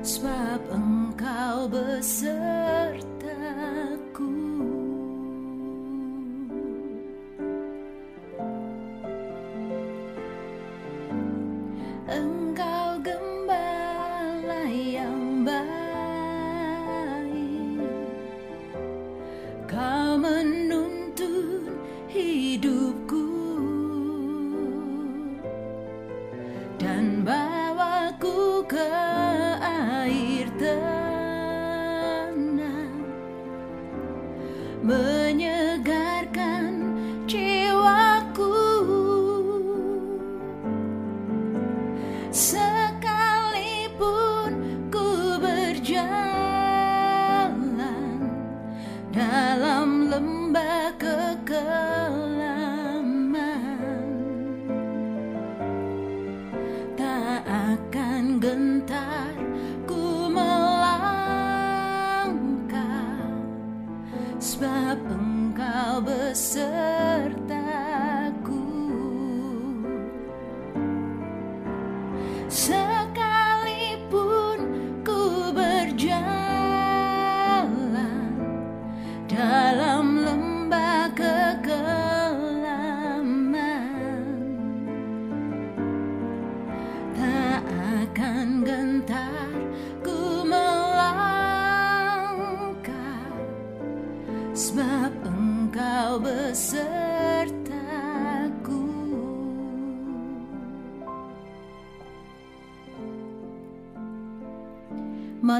sebab engkau besertaku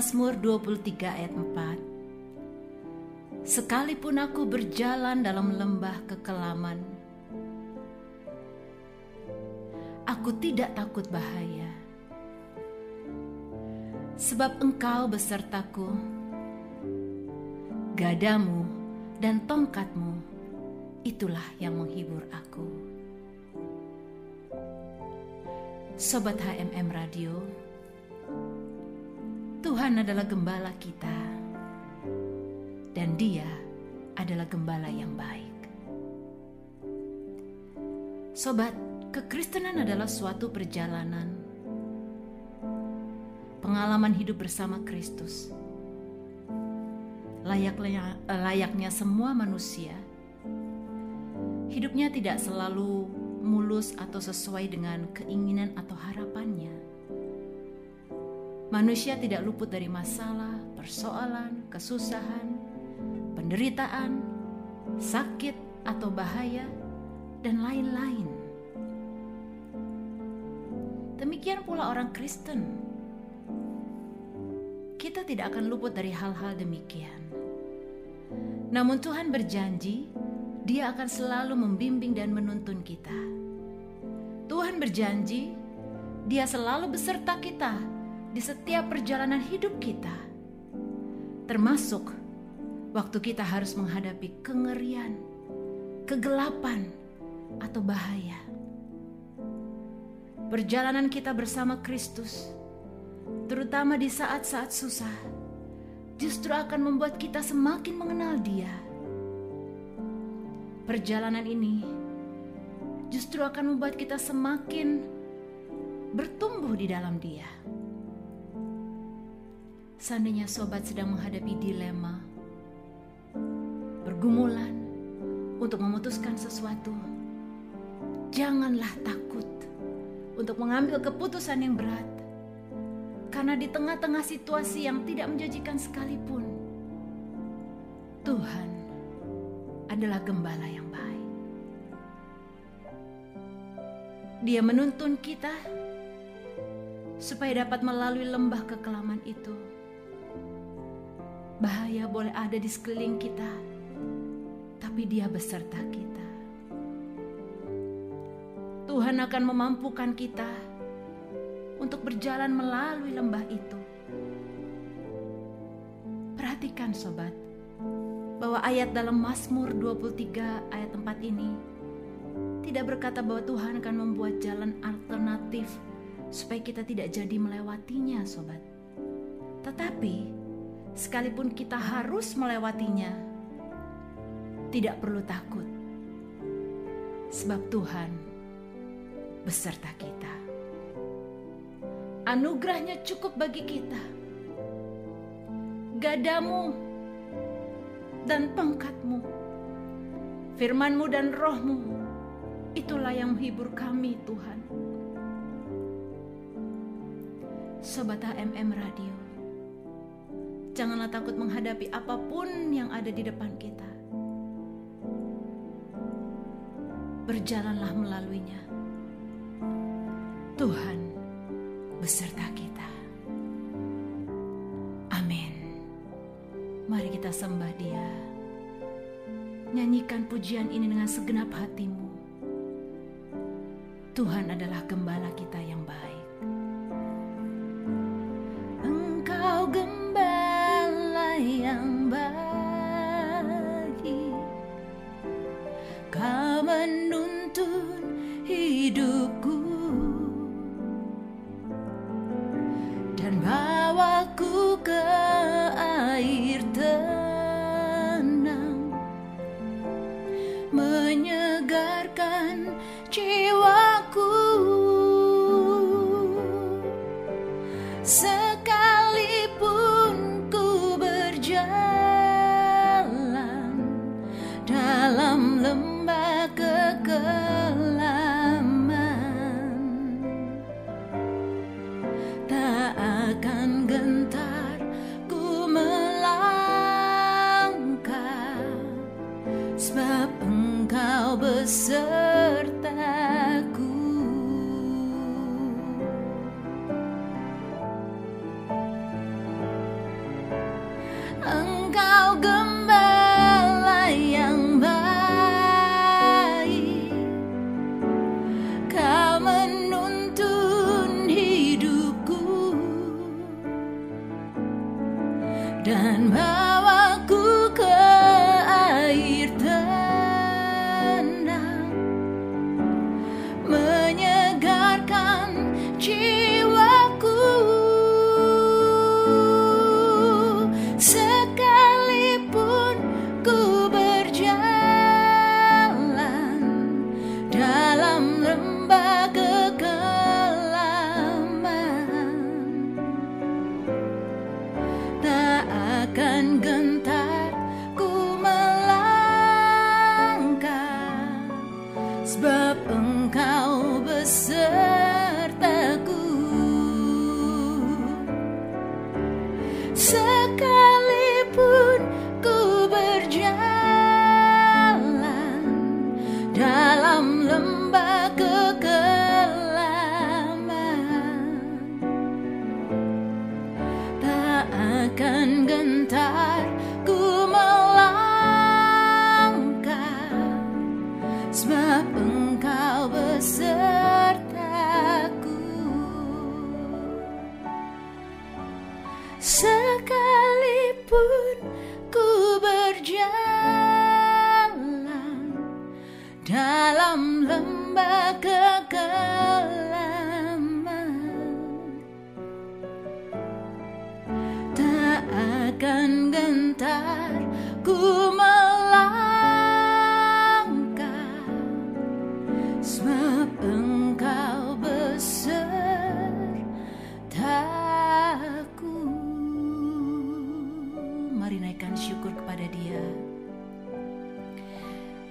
Mazmur 23 ayat 4 Sekalipun aku berjalan dalam lembah kekelaman Aku tidak takut bahaya. Sebab engkau besertaku Gadamu dan tongkatmu Itulah yang menghibur aku. Sobat HMM Radio Tuhan adalah gembala kita, dan Dia adalah gembala yang baik. Sobat, kekristenan adalah suatu perjalanan, pengalaman hidup bersama Kristus. Layaknya, layaknya semua manusia, hidupnya tidak selalu mulus atau sesuai dengan keinginan atau harapannya. Manusia tidak luput dari masalah, persoalan, kesusahan, penderitaan, sakit atau bahaya, dan lain-lain. Demikian pula orang Kristen. Kita tidak akan luput dari hal-hal demikian. Namun Tuhan berjanji, Dia akan selalu membimbing dan menuntun kita. Tuhan berjanji, Dia selalu beserta kita di setiap perjalanan hidup kita, termasuk waktu kita harus menghadapi kengerian, kegelapan, atau bahaya. perjalanan kita bersama Kristus, terutama di saat-saat susah, justru akan membuat kita semakin mengenal Dia. Perjalanan ini justru akan membuat kita semakin bertumbuh di dalam Dia. Seandainya sobat sedang menghadapi dilema, pergumulan untuk memutuskan sesuatu, janganlah takut untuk mengambil keputusan yang berat. Karena di tengah-tengah situasi yang tidak menjanjikan sekalipun, Tuhan adalah gembala yang baik. Dia menuntun kita supaya dapat melalui lembah kekelaman itu. Bahaya boleh ada di sekeliling kita, tapi Dia beserta kita. Tuhan akan memampukan kita untuk berjalan melalui lembah itu. Perhatikan sobat, bahwa ayat dalam Mazmur 23 ayat 4 ini tidak berkata bahwa Tuhan akan membuat jalan alternatif supaya kita tidak jadi melewatinya sobat. Tetapi sekalipun kita harus melewatinya, tidak perlu takut. Sebab Tuhan beserta kita. Anugerahnya cukup bagi kita. Gadamu dan pangkatmu, firmanmu dan rohmu, itulah yang menghibur kami Tuhan. Sobat HMM Radio, janganlah takut menghadapi apa pun yang ada di depan kita. Berjalanlah melaluinya Tuhan beserta kita. Amin. Mari kita sembah Dia. Nyanyikan pujian ini dengan segenap hatimu. Tuhan adalah gembala kita yang baik. Dalam lembah kekelaman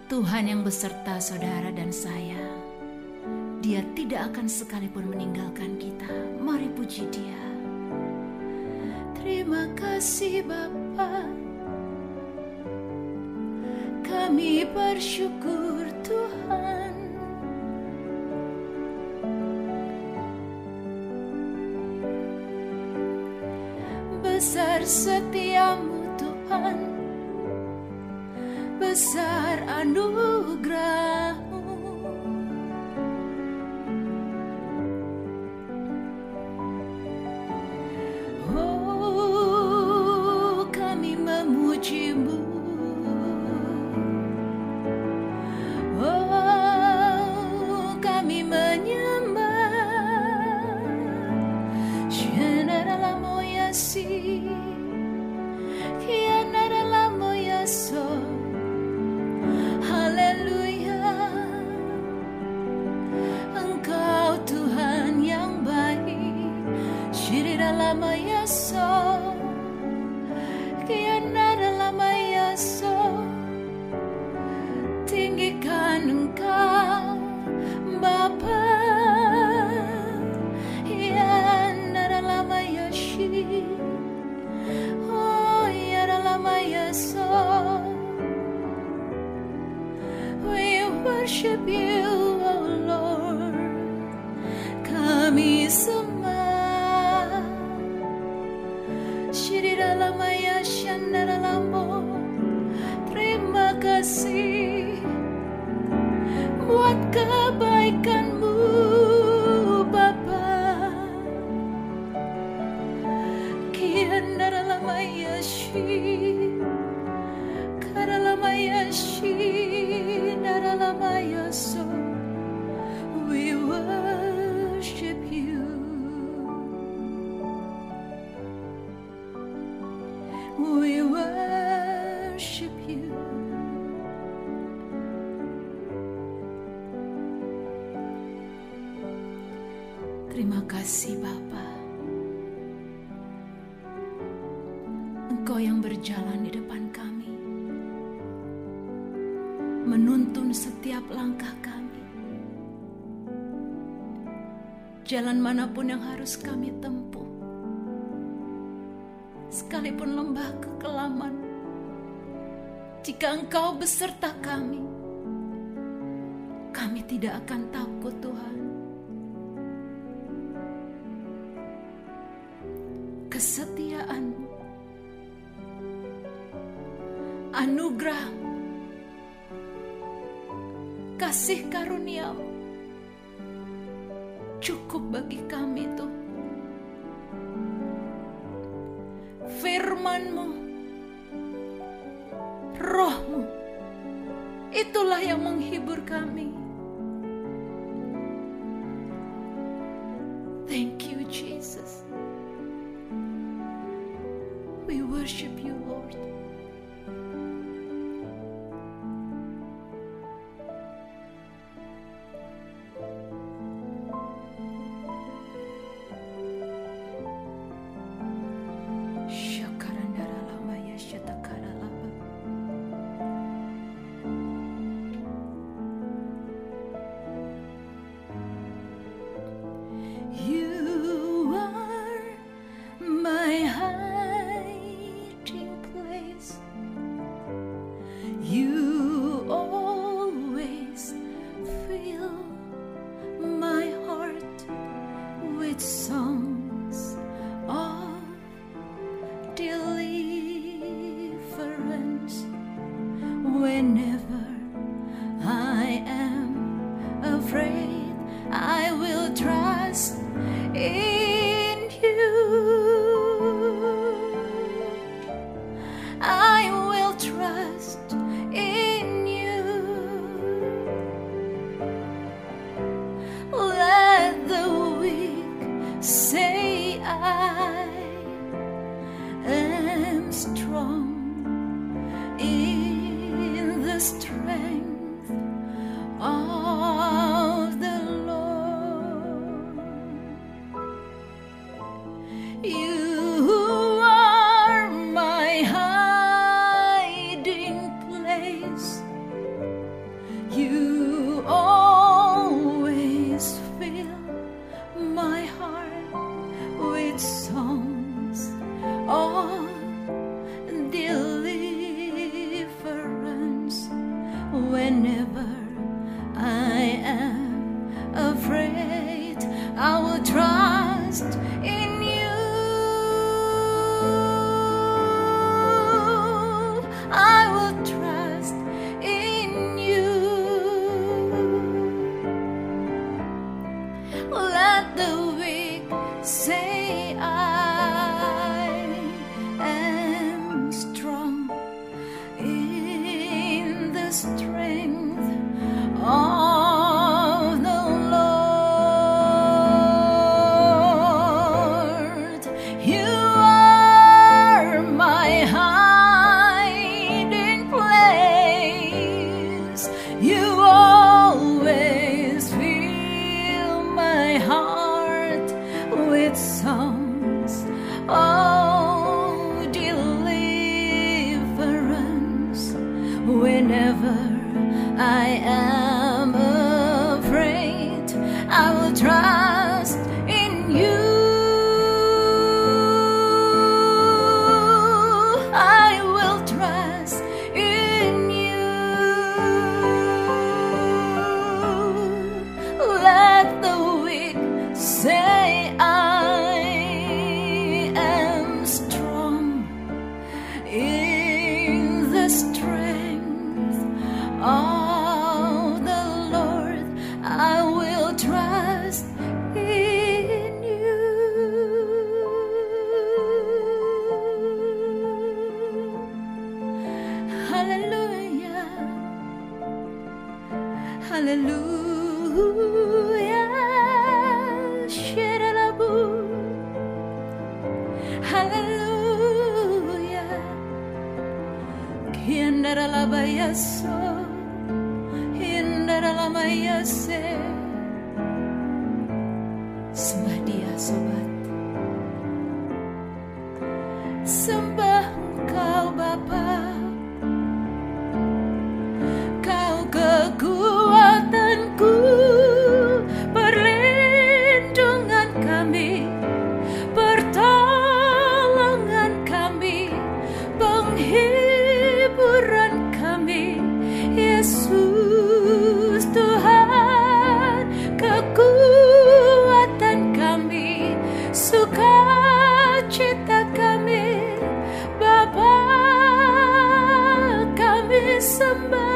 Tuhan yang beserta saudara dan saya dia tidak akan sekalipun meninggalkan kita. Mari puji Dia. Terima kasih Bapa. Kami bersyukur Tuhan. Besar setiamu Tuhan. Anugerahmu. Oh, kami memujimu. Oh, kami menyembah. Buat kebaikanmu, Mana pun yang harus kami tempuh. Sekalipun lembah kekelaman. Jika engkau beserta kami. Kami tidak akan takut Tuhan. Kesetiaanmu. Anugerahmu. Kasih karuniamu cukup bagi kami Tuhan. Firmanmu, I will trust whenever I am kami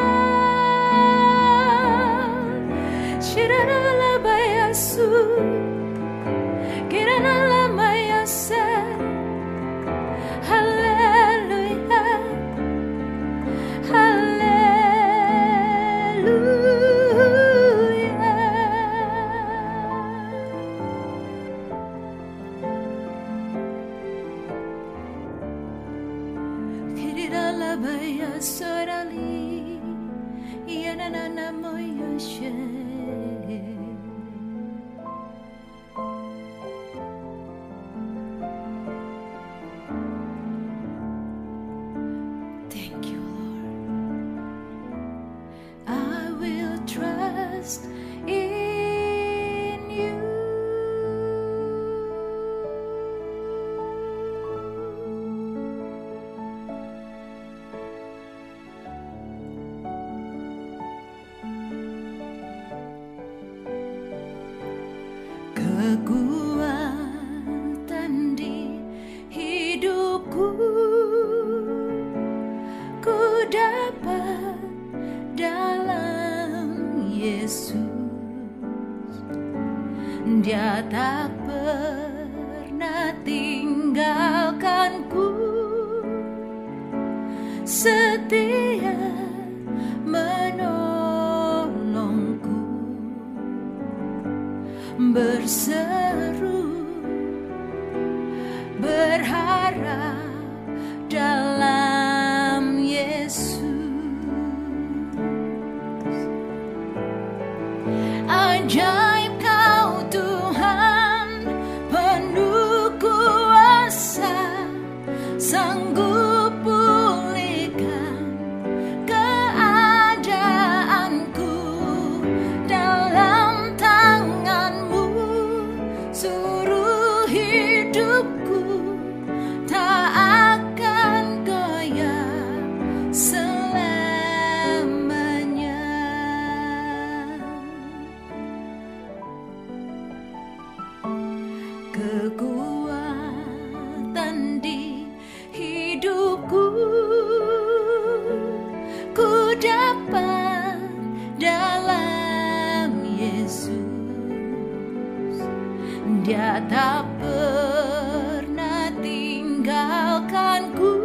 Dia tak pernah tinggalkanku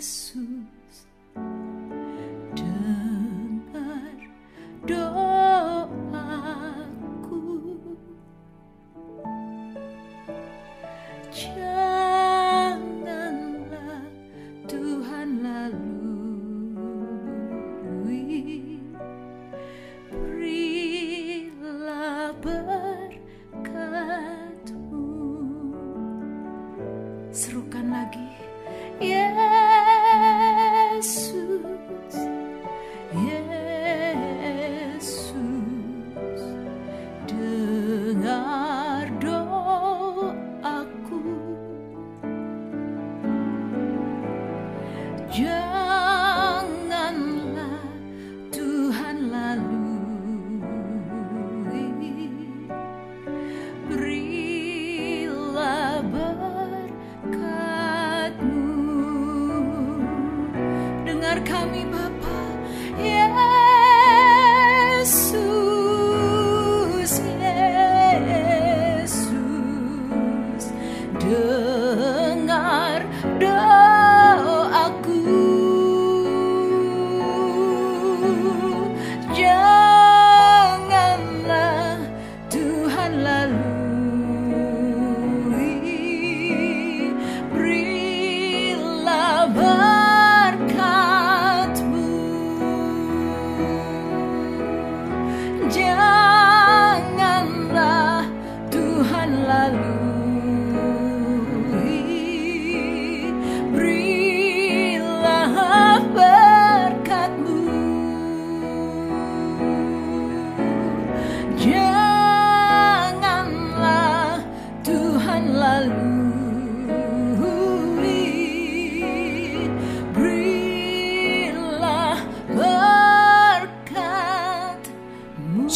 Jesus kami Bapa